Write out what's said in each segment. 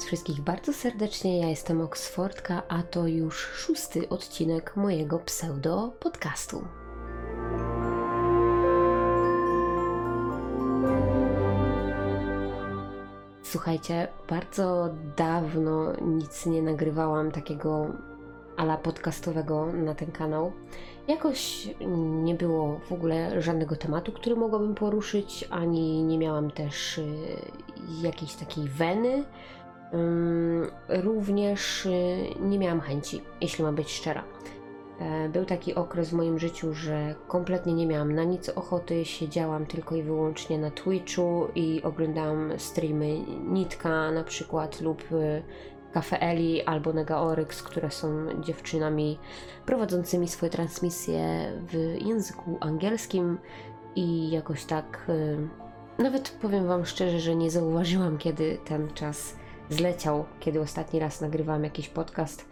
Was wszystkich bardzo serdecznie. Ja jestem Oksfordka, a to już szósty odcinek mojego pseudo podcastu. Słuchajcie, bardzo dawno nic nie nagrywałam takiego ala podcastowego na ten kanał. Jakoś nie było w ogóle żadnego tematu, który mogłabym poruszyć, ani nie miałam też y, jakiejś takiej weny. Również y, nie miałam chęci, jeśli mam być szczera. E, Był taki okres w moim życiu, że kompletnie nie miałam na nic ochoty, siedziałam tylko i wyłącznie na Twitchu i oglądałam streamy Nitka na przykład lub y, Cafe Eli albo Nega Oryx, które są dziewczynami prowadzącymi swoje transmisje w języku angielskim i jakoś tak y, nawet powiem Wam szczerze, że nie zauważyłam, kiedy ten czas zleciał, kiedy ostatni raz nagrywałam jakiś podcast,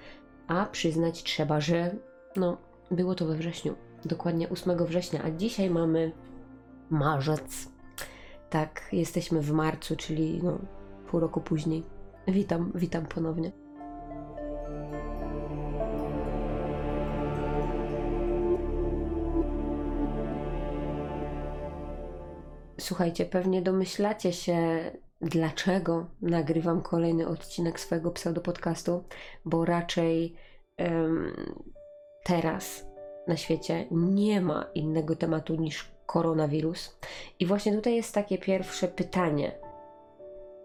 a przyznać trzeba, że no, było to we wrześniu, dokładnie 8 września, a dzisiaj mamy marzec. Tak, jesteśmy w marcu, czyli no, pół roku później. Witam, witam ponownie. Słuchajcie, pewnie domyślacie się, dlaczego nagrywam kolejny odcinek swojego pseudopodcastu, bo raczej em, teraz na świecie nie ma innego tematu niż koronawirus. I właśnie tutaj jest takie pierwsze pytanie: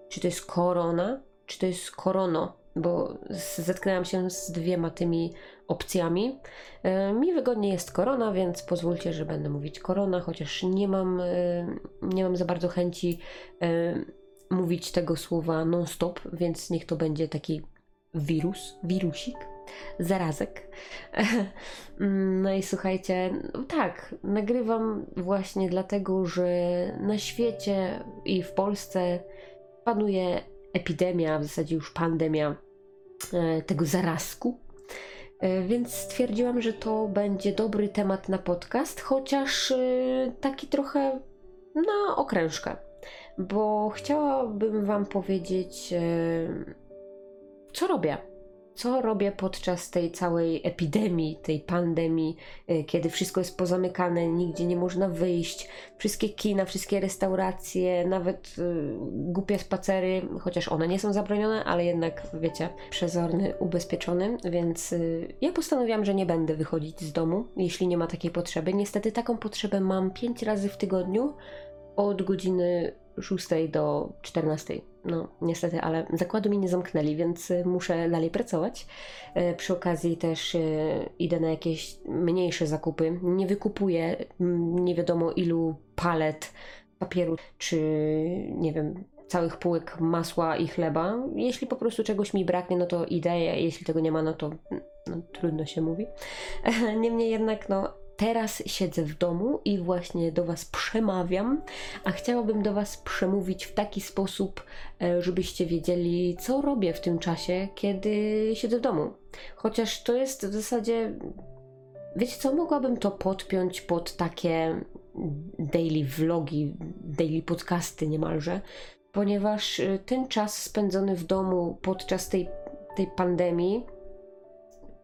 czy to jest korona, czy to jest korono? Bo zetknęłam się z dwiema tymi opcjami. Mi wygodnie jest korona, więc pozwólcie, że będę mówić korona, chociaż nie mam, nie mam za bardzo chęci mówić tego słowa non-stop, więc niech to będzie taki wirus, wirusik, zarazek. No i słuchajcie, no tak, nagrywam właśnie dlatego, że na świecie i w Polsce panuje epidemia, w zasadzie już pandemia e, tego zarazku. E, Więc stwierdziłam, że to będzie dobry temat na podcast, chociaż e, taki trochę na okrężkę, bo chciałabym Wam powiedzieć, e, co robię. Co robię podczas tej całej epidemii, tej pandemii, e, kiedy wszystko jest pozamykane, nigdzie nie można wyjść, wszystkie kina, wszystkie restauracje, nawet y, głupie spacery, chociaż one nie są zabronione, ale jednak, wiecie, przezorny, ubezpieczony, więc ja postanowiłam, że nie będę wychodzić z domu, jeśli nie ma takiej potrzeby. Niestety taką potrzebę mam 5 razy w tygodniu, od godziny 6 do 14. No, niestety, ale zakładu mi nie zamknęli, więc y, muszę dalej pracować. E, Przy okazji też e, idę na jakieś mniejsze zakupy. Nie wykupuję nie wiadomo ilu palet papieru, czy nie wiem, całych półek masła i chleba. Jeśli po prostu czegoś mi braknie, no to idę, jeśli tego nie ma, no to no, trudno się mówi. Niemniej jednak, no, teraz siedzę w domu i właśnie do Was przemawiam, a chciałabym do Was przemówić w taki sposób, e, żebyście wiedzieli, co robię w tym czasie, kiedy siedzę w domu. Chociaż to jest w zasadzie. Wiecie co, mogłabym to podpiąć pod takie daily vlogi, daily podcasty niemalże, ponieważ y, ten czas spędzony w domu podczas tej, tej pandemii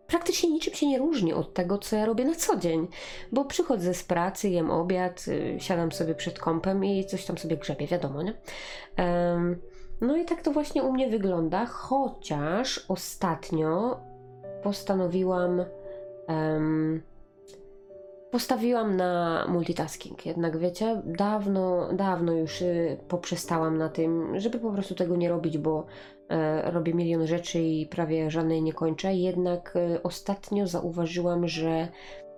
praktycznie niczym się nie różni od tego, co ja robię na co dzień, bo przychodzę z pracy, jem obiad, y, siadam sobie przed kąpem i coś tam sobie grzebię, wiadomo, nie? No i tak to właśnie u mnie wygląda, chociaż ostatnio postanowiłam em, postawiłam na multitasking. Jednak wiecie, dawno, dawno już y, poprzestałam na tym, żeby po prostu tego nie robić, bo e, robię milion rzeczy i prawie żadnej nie kończę. Jednak e, ostatnio zauważyłam, że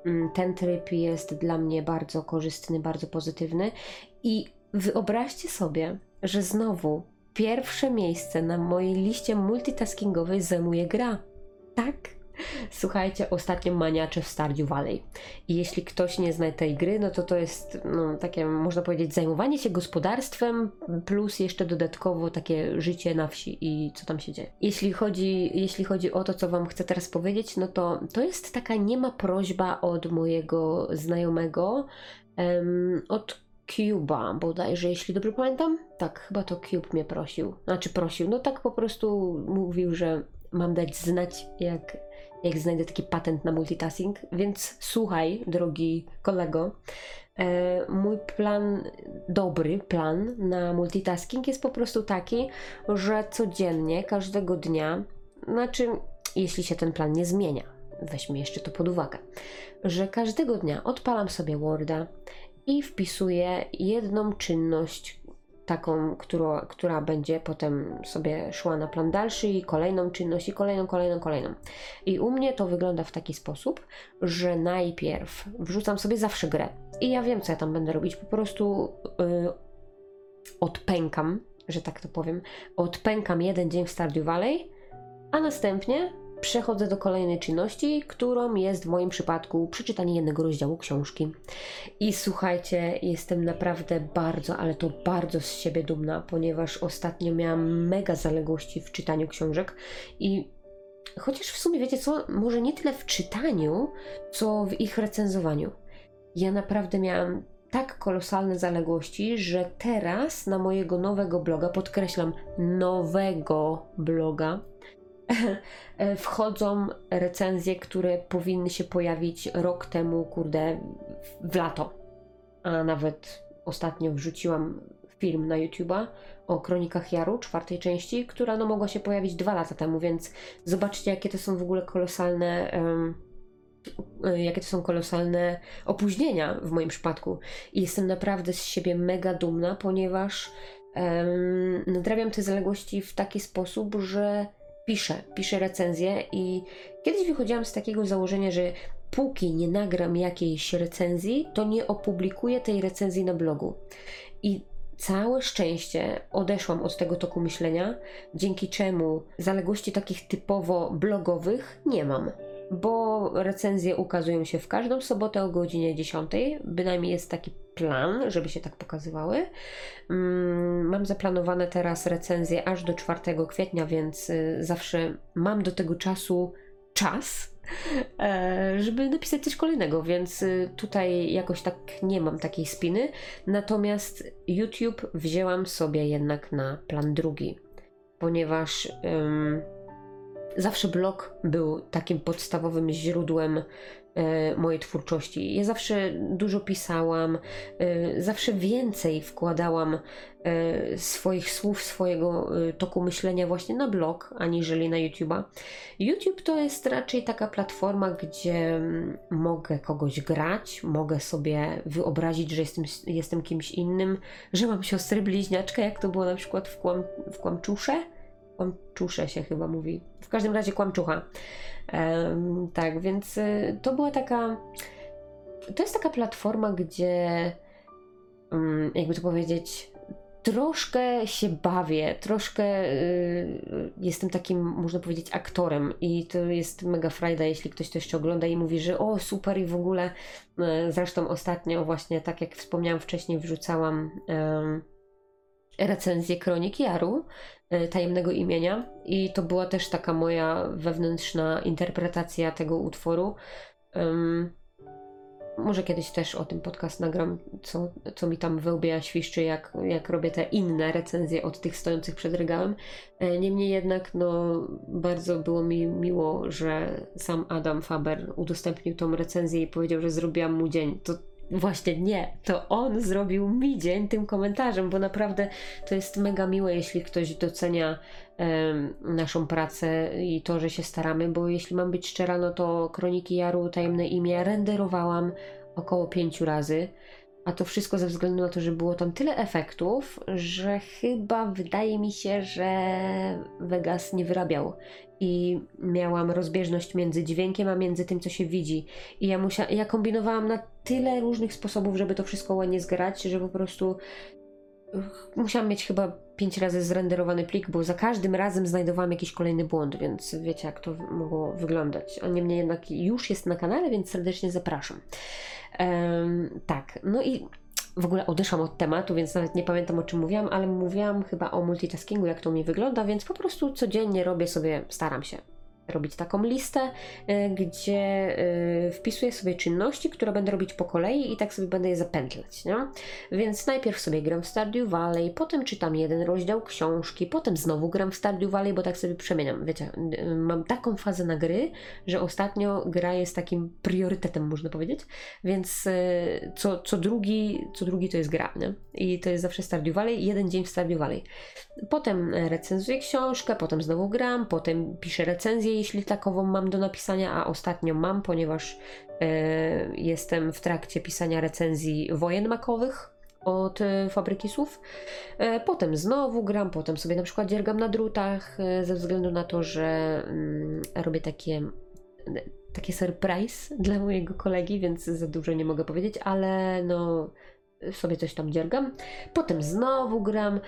mm, ten tryb jest dla mnie bardzo korzystny, bardzo pozytywny. I wyobraźcie sobie, że znowu pierwsze miejsce na mojej liście multitaskingowej zajmuje gra. Tak. Słuchajcie, ostatnio maniacze w Stardew Valley. I jeśli ktoś nie zna tej gry, no to to jest no, takie, można powiedzieć, zajmowanie się gospodarstwem, plus jeszcze dodatkowo takie życie na wsi i co tam się dzieje. Jeśli chodzi, jeśli chodzi o to, co Wam chcę teraz powiedzieć, no to to jest taka niema prośba od mojego znajomego, em, od Cuba bodajże, jeśli dobrze pamiętam. Tak, chyba to Cube mnie prosił. Znaczy prosił, no tak po prostu mówił, że mam dać znać, jak, jak znajdę taki patent na multitasking. Więc słuchaj, drogi kolego, e, mój plan, dobry plan na multitasking jest po prostu taki, że codziennie, każdego dnia, znaczy jeśli się ten plan nie zmienia, weźmy jeszcze to pod uwagę, że każdego dnia odpalam sobie Worda i wpisuję jedną czynność, taką, która, która będzie potem sobie szła na plan dalszy i kolejną czynność i kolejną, kolejną, kolejną. I u mnie to wygląda w taki sposób, że najpierw wrzucam sobie zawsze grę. I ja wiem, co ja tam będę robić, po prostu yy, odpękam, że tak to powiem, odpękam jeden dzień w Stardew Valley, a następnie przechodzę do kolejnej czynności, którą jest w moim przypadku przeczytanie jednego rozdziału książki. I słuchajcie, jestem naprawdę bardzo, ale to bardzo z siebie dumna, ponieważ ostatnio miałam mega zaległości w czytaniu książek i chociaż w sumie wiecie co, może nie tyle w czytaniu, co w ich recenzowaniu. Ja naprawdę miałam tak kolosalne zaległości, że teraz na mojego nowego bloga, podkreślam, nowego bloga, wchodzą recenzje, które powinny się pojawić rok temu, kurde, w lato. A nawet ostatnio wrzuciłam film na YouTube'a o Kronikach Jaru, czwartej części, która no mogła się pojawić dwa lata temu, więc zobaczcie, jakie to są w ogóle kolosalne. Um, jakie to są kolosalne opóźnienia w moim przypadku. I jestem naprawdę z siebie mega dumna, ponieważ um, nadrabiam te zaległości w taki sposób, że piszę, piszę recenzję i kiedyś wychodziłam z takiego założenia, że póki nie nagram jakiejś recenzji, to nie opublikuję tej recenzji na blogu. I całe szczęście odeszłam od tego toku myślenia, dzięki czemu zaległości takich typowo blogowych nie mam bo recenzje ukazują się w każdą sobotę o godzinie 10. Bynajmniej jest taki plan, żeby się tak pokazywały. Mm, mam zaplanowane teraz recenzje aż do 4 kwietnia, więc y, zawsze mam do tego czasu czas, e, żeby napisać coś kolejnego, więc y, tutaj jakoś tak nie mam takiej spiny. Natomiast YouTube wzięłam sobie jednak na plan drugi, ponieważ. Zawsze blog był takim podstawowym źródłem e, mojej twórczości. Ja zawsze dużo pisałam, e, zawsze więcej wkładałam e, swoich słów, swojego toku myślenia właśnie na blog, aniżeli na YouTube'a. YouTube to jest raczej taka platforma, gdzie mm, mogę kogoś grać, mogę sobie wyobrazić, że jestem, jestem kimś innym, że mam siostrę bliźniaczkę, jak to było na przykład w, Kłam, w Kłamczusze Kłamczusze się chyba mówi. W każdym razie kłamczucha. Um, tak, więc y, to była taka. To jest taka platforma, gdzie. Um, jakby to powiedzieć. Troszkę się bawię, troszkę y, jestem takim, można powiedzieć, aktorem, i to jest mega frajda, jeśli ktoś to jeszcze ogląda i mówi, że o super, i w ogóle. Y, zresztą ostatnio, właśnie tak jak wspomniałam wcześniej, wrzucałam recenzję Kroniki Jaru, e, tajemnego imienia i to była też taka moja wewnętrzna interpretacja tego utworu. Um, może kiedyś też o tym podcast nagram, co, co mi tam wełbia świszczy, jak, jak robię te inne recenzje od tych stojących przed regałem. E, niemniej jednak, no, bardzo było mi miło, że sam Adam Faber udostępnił tą recenzję i powiedział, że zrobiłam mu dzień. To Właśnie nie, to on zrobił mi dzień tym komentarzem, bo naprawdę to jest mega miłe, jeśli ktoś docenia um, naszą pracę i to, że się staramy, bo jeśli mam być szczera, no to Kroniki Jaru, Tajemne Imię renderowałam około pięciu razy. A to wszystko ze względu na to, że było tam tyle efektów, że chyba wydaje mi się, że Vegas nie wyrabiał. I miałam rozbieżność między dźwiękiem, a między tym, co się widzi. I ja, musia- ja kombinowałam na tyle różnych sposobów, żeby to wszystko ładnie zgrać, że po prostu musiałam mieć chyba pięć razy zrenderowany plik, bo za każdym razem znajdowałam jakiś kolejny błąd, więc wiecie, jak to mogło wyglądać. A niemniej jednak już jest na kanale, więc serdecznie zapraszam. Um, tak, no i w ogóle odeszłam od tematu, więc nawet nie pamiętam o czym mówiłam, ale mówiłam chyba o multitaskingu, jak to mi wygląda, więc po prostu codziennie robię sobie, staram się robić taką listę, e, gdzie e, wpisuję sobie czynności, które będę robić po kolei i tak sobie będę je zapętlać, nie? Więc najpierw sobie gram w Stardew Valley, potem czytam jeden rozdział książki, potem znowu gram w Stardew Valley, bo tak sobie przemieniam. Wiecie, mam taką fazę na gry, że ostatnio gra jest takim priorytetem, można powiedzieć, więc e, co, co, drugi, co drugi to jest gra, nie? I to jest zawsze Stardew Valley, jeden dzień w Stardew Valley. Potem recenzuję książkę, potem znowu gram, potem piszę recenzję, jeśli takową mam do napisania, a ostatnio mam, ponieważ e, jestem w trakcie pisania recenzji wojen makowych od e, Fabryki Słów. E, potem znowu gram, potem sobie na przykład dziergam na drutach, e, ze względu na to, że mm, robię takie takie surprise dla mojego kolegi, więc za dużo nie mogę powiedzieć, ale no sobie coś tam dziergam. Potem znowu gram.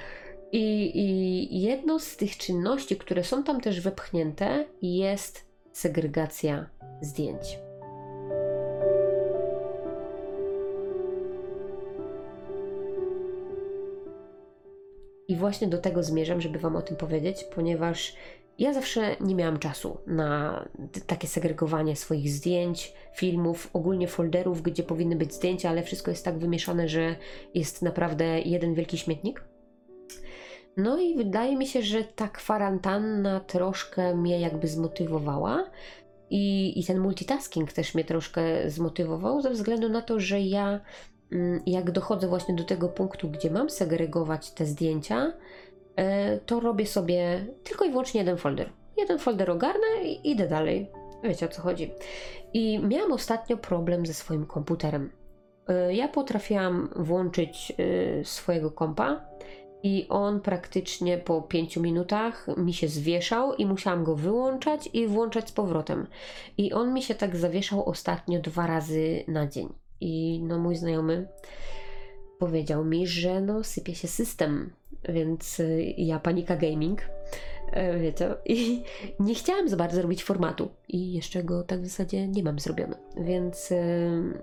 I, I jedną z tych czynności, które są tam też wepchnięte, jest segregacja zdjęć. I właśnie do tego zmierzam, żeby Wam o tym powiedzieć, ponieważ ja zawsze nie miałam czasu na takie segregowanie swoich zdjęć, filmów, ogólnie folderów, gdzie powinny być zdjęcia, ale wszystko jest tak wymieszane, że jest naprawdę jeden wielki śmietnik. No i wydaje mi się, że ta kwarantanna troszkę mnie jakby zmotywowała. I, I ten multitasking też mnie troszkę zmotywował, ze względu na to, że ja, mm, jak dochodzę właśnie do tego punktu, gdzie mam segregować te zdjęcia, e, to robię sobie tylko i wyłącznie jeden folder. Jeden folder ogarnę i idę dalej. Wiecie o co chodzi. I miałam ostatnio problem ze swoim komputerem. E, ja potrafiłam włączyć e, swojego kompa i on praktycznie po 5 minutach mi się zwieszał i musiałam go wyłączać i włączać z powrotem. I on mi się tak zawieszał ostatnio dwa razy na dzień. I no mój znajomy powiedział mi, że no sypie się system, więc y, ja panika gaming, e, wiecie, i nie chciałam za bardzo robić formatu i jeszcze go tak w zasadzie nie mam zrobiony, więc y,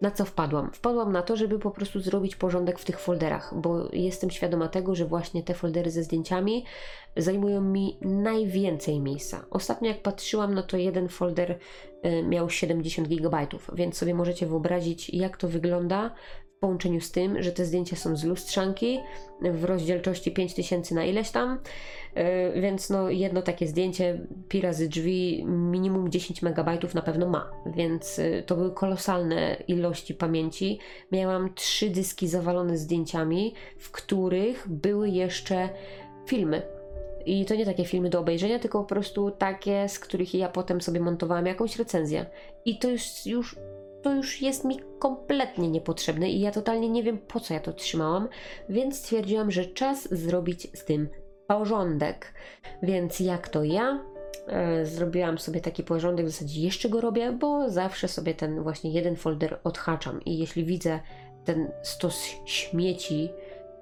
na co wpadłam? Wpadłam na to, żeby po prostu zrobić porządek w tych folderach, bo jestem świadoma tego, że właśnie te foldery ze zdjęciami zajmują mi najwięcej miejsca. Ostatnio jak patrzyłam, no to jeden folder y, miał 70 GB, więc sobie możecie wyobrazić, jak to wygląda połączeniu z tym, że te zdjęcia są z lustrzanki w rozdzielczości 5000 na ileś tam, yy, więc no jedno takie zdjęcie pi razy drzwi minimum 10 MB na pewno ma, więc yy, to były kolosalne ilości pamięci. Miałam trzy dyski zawalone zdjęciami, w których były jeszcze filmy i to nie takie filmy do obejrzenia, tylko po prostu takie, z których ja potem sobie montowałam jakąś recenzję. I to już, już to już jest mi kompletnie niepotrzebne i ja totalnie nie wiem po co ja to trzymałam, więc stwierdziłam, że czas zrobić z tym porządek. Więc jak to ja e, zrobiłam sobie taki porządek, w zasadzie jeszcze go robię, bo zawsze sobie ten właśnie jeden folder odhaczam i jeśli widzę ten stos śmieci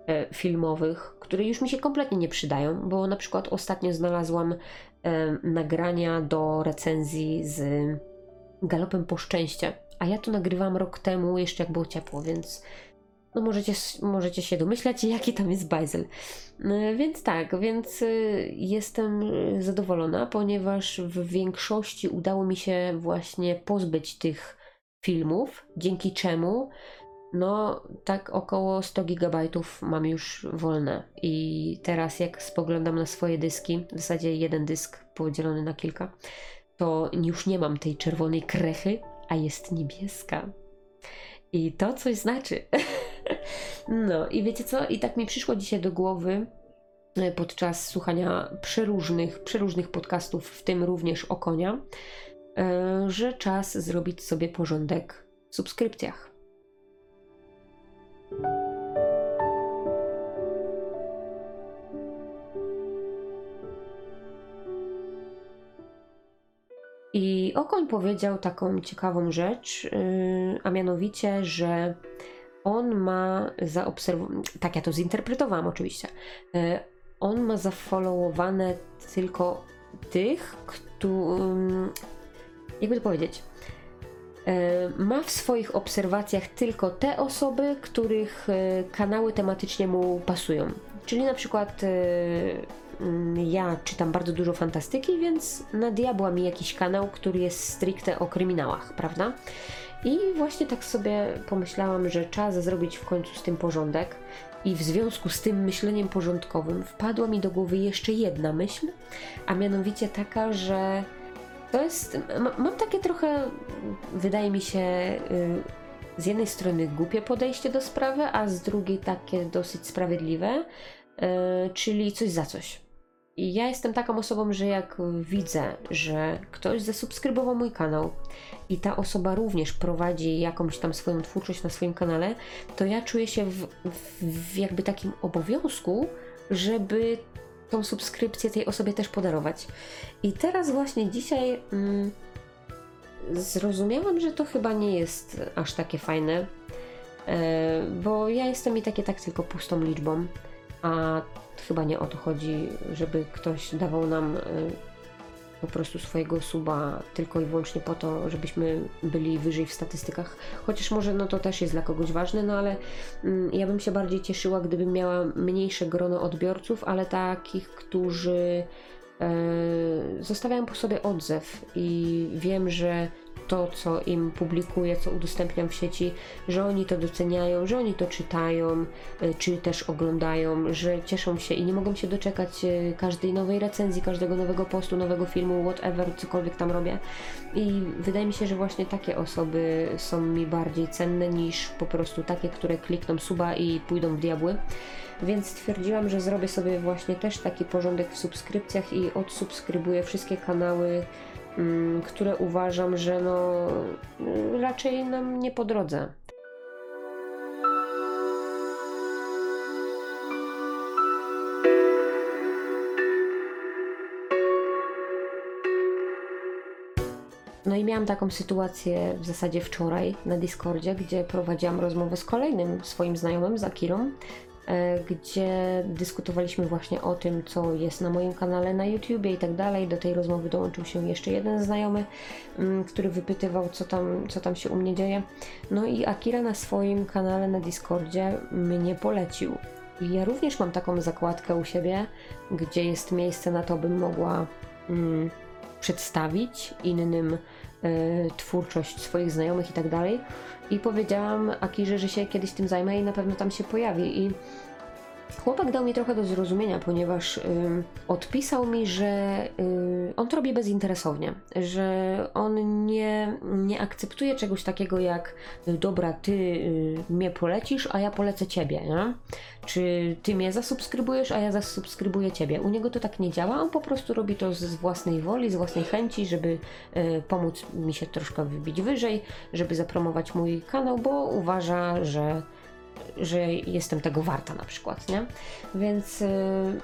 e, filmowych, które już mi się kompletnie nie przydają, bo na przykład ostatnio znalazłam e, nagrania do recenzji z galopem po szczęście a ja to nagrywam rok temu, jeszcze jak było ciepło, więc no możecie, możecie się domyślać, jaki tam jest bajzel. No, więc tak, więc y, jestem zadowolona, ponieważ w większości udało mi się właśnie pozbyć tych filmów, dzięki czemu no tak około 100 GB mam już wolne. I teraz jak spoglądam na swoje dyski, w zasadzie jeden dysk podzielony na kilka, to już nie mam tej czerwonej krechy, a jest niebieska. I to coś znaczy. no i wiecie co? I tak mi przyszło dzisiaj do głowy e, podczas słuchania przeróżnych, przeróżnych podcastów, w tym również o konia, e, że czas zrobić sobie porządek w subskrypcjach. I Okoń powiedział taką ciekawą rzecz, yy, a mianowicie, że on ma zaobserwowane, tak ja to zinterpretowałam oczywiście, yy, on ma zafollowowane tylko tych, którzy, jakby to powiedzieć, yy, ma w swoich obserwacjach tylko te osoby, których kanały tematycznie mu pasują. Czyli na przykład ja czytam bardzo dużo fantastyki, więc nadiabła mi jakiś kanał, który jest stricte o kryminałach, prawda? I właśnie tak sobie pomyślałam, że czas zrobić w końcu z tym porządek. I w związku z tym myśleniem porządkowym wpadła mi do głowy jeszcze jedna myśl, a mianowicie taka, że to jest. Ma, mam takie trochę, wydaje mi się, y, z jednej strony głupie podejście do sprawy, a z drugiej takie dosyć sprawiedliwe, y, czyli coś za coś. I ja jestem taką osobą, że jak widzę, że ktoś zasubskrybował mój kanał i ta osoba również prowadzi jakąś tam swoją twórczość na swoim kanale, to ja czuję się w, w jakby takim obowiązku, żeby tą subskrypcję tej osobie też podarować. I teraz właśnie dzisiaj mm, zrozumiałam, że to chyba nie jest aż takie fajne, e, bo ja jestem i takie tak tylko pustą liczbą, a chyba nie o to chodzi, żeby ktoś dawał nam e, po prostu swojego suba tylko i wyłącznie po to, żebyśmy byli wyżej w statystykach. Chociaż może no to też jest dla kogoś ważne, no ale mm, ja bym się bardziej cieszyła, gdybym miała mniejsze grono odbiorców, ale takich, którzy e, zostawiają po sobie odzew i wiem, że to, co im publikuję, co udostępniam w sieci, że oni to doceniają, że oni to czytają, y, czy też oglądają, że cieszą się i nie mogą się doczekać y, każdej nowej recenzji, każdego nowego postu, nowego filmu, whatever, cokolwiek tam robię. I wydaje mi się, że właśnie takie osoby są mi bardziej cenne niż po prostu takie, które klikną suba i pójdą w diabły. Więc stwierdziłam, że zrobię sobie właśnie też taki porządek w subskrypcjach i odsubskrybuję wszystkie kanały które uważam, że no raczej nam nie po drodze. No i miałam taką sytuację w zasadzie wczoraj na Discordzie, gdzie prowadziłam rozmowę z kolejnym swoim znajomym, z Akirą, E, gdzie dyskutowaliśmy właśnie o tym, co jest na moim kanale na YouTubie i tak dalej. Do tej rozmowy dołączył się jeszcze jeden znajomy, mm, który wypytywał, co tam, co tam się u mnie dzieje. No i Akira na swoim kanale na Discordzie mnie polecił. I ja również mam taką zakładkę u siebie, gdzie jest miejsce na to, bym mogła mm, przedstawić innym twórczość swoich znajomych i tak dalej. I powiedziałam Akirze, że się kiedyś tym zajmę i na pewno tam się pojawi. I Chłopak dał mi trochę do zrozumienia, ponieważ y, odpisał mi, że y, on to robi bezinteresownie, że on nie, nie akceptuje czegoś takiego jak dobra, ty y, mnie polecisz, a ja polecę ciebie, nie? Czy ty mnie zasubskrybujesz, a ja zasubskrybuję ciebie. U niego to tak nie działa, on po prostu robi to z własnej woli, z własnej chęci, żeby y, pomóc mi się troszkę wybić wyżej, żeby zapromować mój kanał, bo uważa, że że jestem tego warta na przykład, nie? Więc y,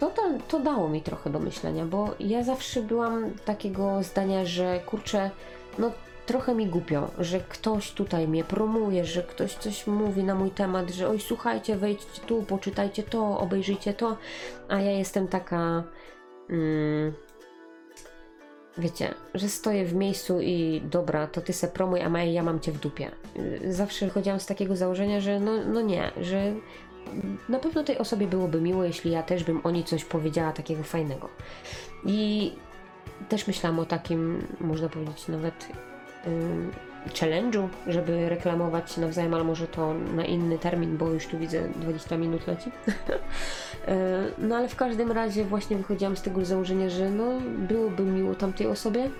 to, to, to dało mi trochę do myślenia, bo ja zawsze byłam takiego zdania, że kurczę, no trochę mi głupio, że ktoś tutaj mnie promuje, że ktoś coś mówi na mój temat, że oj słuchajcie, wejdźcie tu, poczytajcie to, obejrzyjcie to, a ja jestem taka... Mm, wiecie, że stoję w miejscu i dobra, to ty se promuj, a ja mam cię w dupie. Zawsze chodziłam z takiego założenia, że no, no nie, że na pewno tej osobie byłoby miło, jeśli ja też bym o niej coś powiedziała takiego fajnego. I też myślałam o takim, można powiedzieć, nawet challenge'u, żeby reklamować się nawzajem, ale może to na inny termin, bo już tu widzę 20 minut leci. E, no ale w każdym razie właśnie wychodziłam z tego założenia, że no byłoby miło tamtej osobie,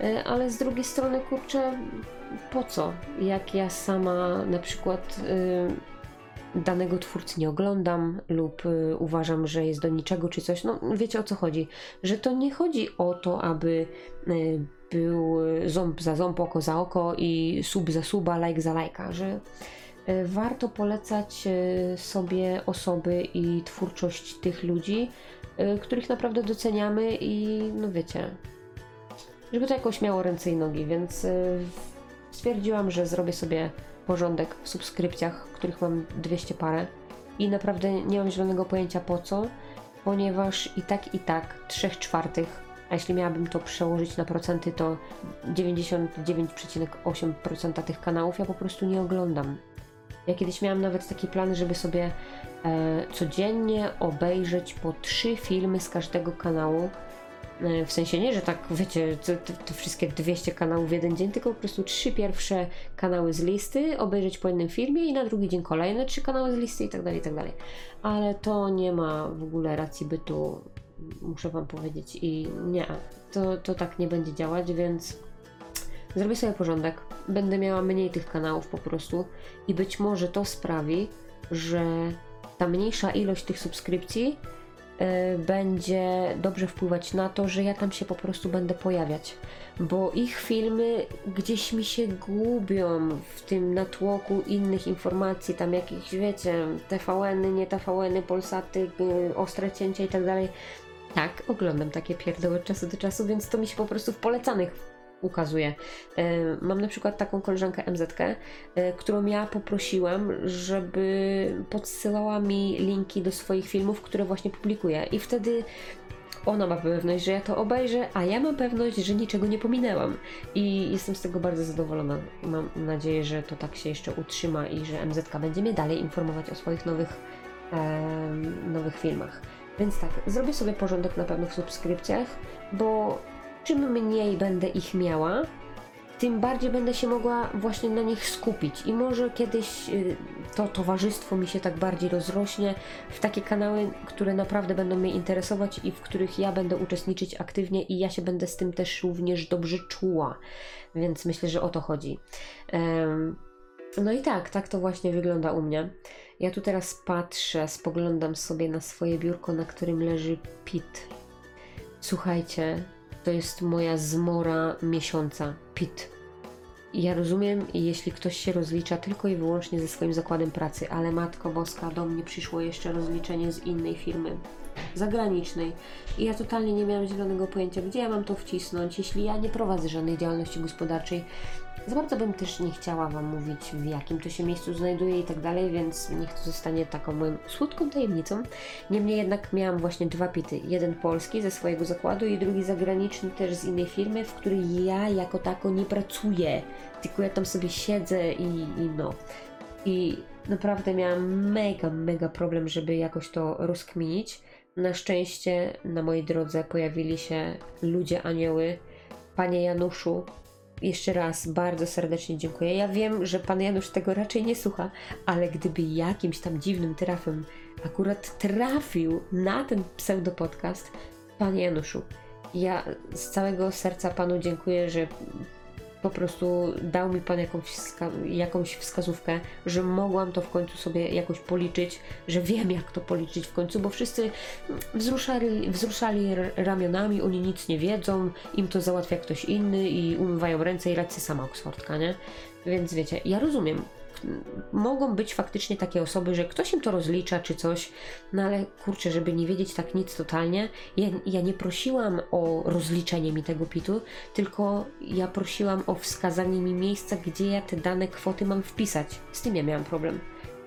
e, ale z drugiej strony kurczę, po co? Jak ja sama na przykład e, danego twórcy nie oglądam lub uważam, że jest do niczego czy coś, no wiecie o co chodzi, że to nie chodzi o to, aby był ząb za ząb, oko za oko i sub za suba, like za lajka, że e, warto polecać e, sobie osoby i twórczość tych ludzi, e, których naprawdę doceniamy i no wiecie, żeby to jakoś miało ręce i nogi, więc stwierdziłam, że zrobię sobie porządek w subskrypcjach, których mam 200 parę i naprawdę nie mam zielonego pojęcia po co, ponieważ i tak i tak 3 czwartych a jeśli miałabym to przełożyć na procenty, to 99,8% tych kanałów ja po prostu nie oglądam. Ja kiedyś miałam nawet taki plan, żeby sobie e, codziennie obejrzeć po trzy filmy z każdego kanału. E, w sensie nie, że tak wiecie, to, to, wszystkie 200 kanałów w jeden dzień, tylko po prostu trzy pierwsze kanały z listy, obejrzeć po jednym filmie i na drugi dzień kolejne trzy kanały z listy i tak dalej, i tak dalej. Ale to nie ma w ogóle racji bytu, muszę Wam powiedzieć i nie, to, to tak nie będzie działać, więc zrobię sobie porządek. Będę miała mniej tych kanałów po prostu i być może to sprawi, że ta mniejsza ilość tych subskrypcji y, będzie dobrze wpływać na to, że ja tam się po prostu będę pojawiać. Bo ich filmy gdzieś mi się gubią w tym natłoku innych informacji, tam jakichś, wiecie, TVN-y, nie TVN-y, Polsaty, y, ostre cięcia i tak dalej. Tak, oglądam takie pierdoły od czasu do czasu, więc to mi się po prostu w polecanych ukazuje. E, mam na przykład taką koleżankę MZK, e, którą ja poprosiłam, żeby podsyłała mi linki do swoich filmów, które właśnie publikuję. I wtedy ona ma pewność, że ja to obejrzę, a ja mam pewność, że niczego nie pominęłam. I jestem z tego bardzo zadowolona. Mam nadzieję, że to tak się jeszcze utrzyma i że MZK będzie mnie dalej informować o swoich nowych, e, nowych filmach. Więc tak, zrobię sobie porządek na pewno w subskrypcjach, bo czym mniej będę ich miała, tym bardziej będę się mogła właśnie na nich skupić. I może kiedyś y, to towarzystwo mi się tak bardziej rozrośnie w takie kanały, które naprawdę będą mnie interesować i w których ja będę uczestniczyć aktywnie i ja się będę z tym też również dobrze czuła. Więc myślę, że o to chodzi. No i tak, tak to właśnie wygląda u mnie. Ja tu teraz patrzę, spoglądam sobie na swoje biurko, na którym leży Pit. Słuchajcie, to jest moja zmora miesiąca. Pit. Ja rozumiem, jeśli ktoś się rozlicza tylko i wyłącznie ze swoim zakładem pracy, ale Matko Boska, do mnie przyszło jeszcze rozliczenie z innej firmy zagranicznej. I ja totalnie nie miałam zielonego pojęcia, gdzie ja mam to wcisnąć, jeśli ja nie prowadzę żadnej działalności gospodarczej. Za bardzo bym też nie chciała Wam mówić, w jakim to się miejscu znajduje i tak dalej, więc niech to zostanie taką moją słodką tajemnicą. Niemniej jednak miałam właśnie dwa pity. Jeden polski ze swojego zakładu i drugi zagraniczny też z innej firmy, w której ja jako tako nie pracuję. Tylko ja tam sobie siedzę i, i no. I naprawdę miałam mega, mega problem, żeby jakoś to rozkminić. Na szczęście na mojej drodze pojawili się ludzie anioły. Panie Januszu, jeszcze raz bardzo serdecznie dziękuję. Ja wiem, że pan Janusz tego raczej nie słucha, ale gdyby jakimś tam dziwnym trafem akurat trafił na ten pseudopodcast, panie Januszu, ja z całego serca panu dziękuję, że po prostu dał mi Pan jakąś, wska jakąś wskazówkę, że mogłam to w końcu sobie jakoś policzyć, że wiem jak to policzyć w końcu, bo wszyscy wzruszali, wzruszali ramionami, oni nic nie wiedzą, im to załatwia ktoś inny i umywają ręce i radźcie sama Oksfordka, nie? Więc wiecie, ja rozumiem, mogą być faktycznie takie osoby, że ktoś im to rozlicza czy coś, no ale kurczę, żeby nie wiedzieć tak nic totalnie, ja, ja nie prosiłam o rozliczenie mi tego pitu, tylko ja prosiłam o wskazanie mi miejsca, gdzie ja te dane kwoty mam wpisać. Z tym ja miałam problem.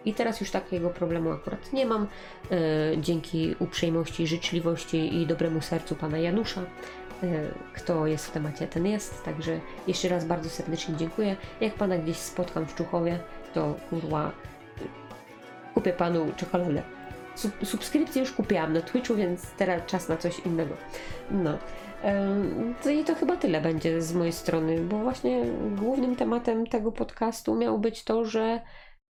I teraz już takiego problemu akurat nie mam, e, dzięki uprzejmości, życzliwości i dobremu sercu pana Janusza. E, kto jest w temacie, ten jest. Także jeszcze raz bardzo serdecznie dziękuję. Jak pana gdzieś spotkam w Czuchowie, to kurwa kupię panu czekoladę. Sub subskrypcję już kupiłam na Twitchu, więc teraz czas na coś innego. No. To I to chyba tyle będzie z mojej strony, bo właśnie głównym tematem tego podcastu miało być to, że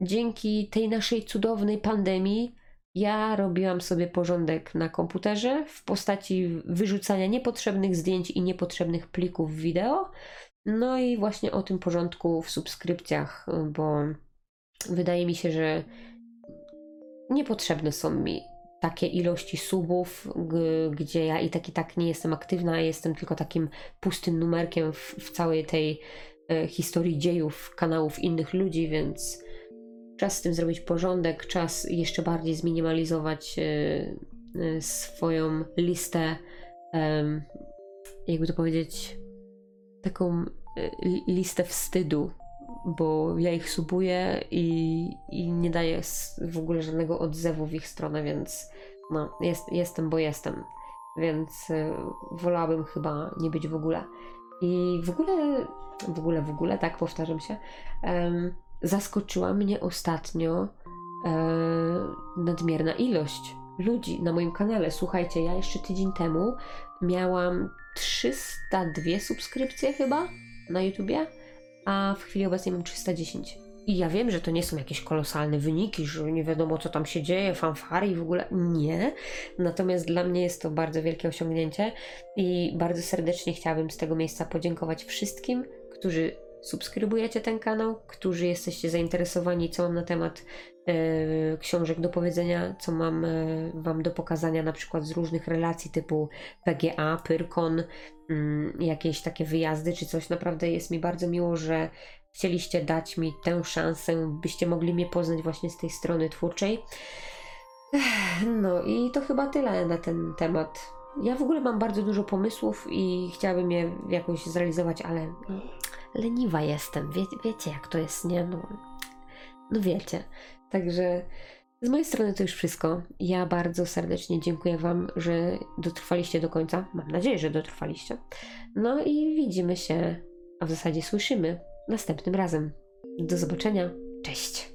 dzięki tej naszej cudownej pandemii ja robiłam sobie porządek na komputerze w postaci wyrzucania niepotrzebnych zdjęć i niepotrzebnych plików wideo. No i właśnie o tym porządku w subskrypcjach, bo wydaje mi się, że niepotrzebne są mi takie ilości subów, gdzie ja i tak i tak nie jestem aktywna, jestem tylko takim pustym numerkiem w, w całej tej e, historii dziejów kanałów innych ludzi, więc czas z tym zrobić porządek, czas jeszcze bardziej zminimalizować e, e, swoją listę, jakby to powiedzieć, taką listę wstydu, bo ja ich subuję i, i nie daję w ogóle żadnego odzewu w ich stronę, więc no, jest, jestem, bo jestem. Więc y, wolałabym chyba nie być w ogóle. I w ogóle, w ogóle, w ogóle, tak powtarzam się, zaskoczyła mnie ostatnio nadmierna ilość ludzi na moim kanale. Słuchajcie, ja jeszcze tydzień temu miałam 302 subskrypcje chyba na YouTubie, a w chwili obecnej mam 310. I ja wiem, że to nie są jakieś kolosalne wyniki, że nie wiadomo co tam się dzieje, fanfary i w ogóle nie. Natomiast dla mnie jest to bardzo wielkie osiągnięcie i bardzo serdecznie chciałabym z tego miejsca podziękować wszystkim, którzy subskrybujecie ten kanał, którzy jesteście zainteresowani, co mam na temat książek do powiedzenia, co mam e, Wam do pokazania, na przykład z różnych relacji typu PGA, Pyrkon, mm, jakieś takie wyjazdy czy coś. Naprawdę jest mi bardzo miło, że chcieliście dać mi tę szansę, byście mogli mnie poznać właśnie z tej strony twórczej. No i to chyba tyle na ten temat. Ja w ogóle mam bardzo dużo pomysłów i chciałabym je jakoś zrealizować, ale leniwa jestem. Wie, wiecie, jak to jest, nie? No, no wiecie. Także z mojej strony to już wszystko. Ja bardzo serdecznie dziękuję Wam, że dotrwaliście do końca. Mam nadzieję, że dotrwaliście. No i widzimy się, a w zasadzie słyszymy następnym razem. Do zobaczenia. Cześć.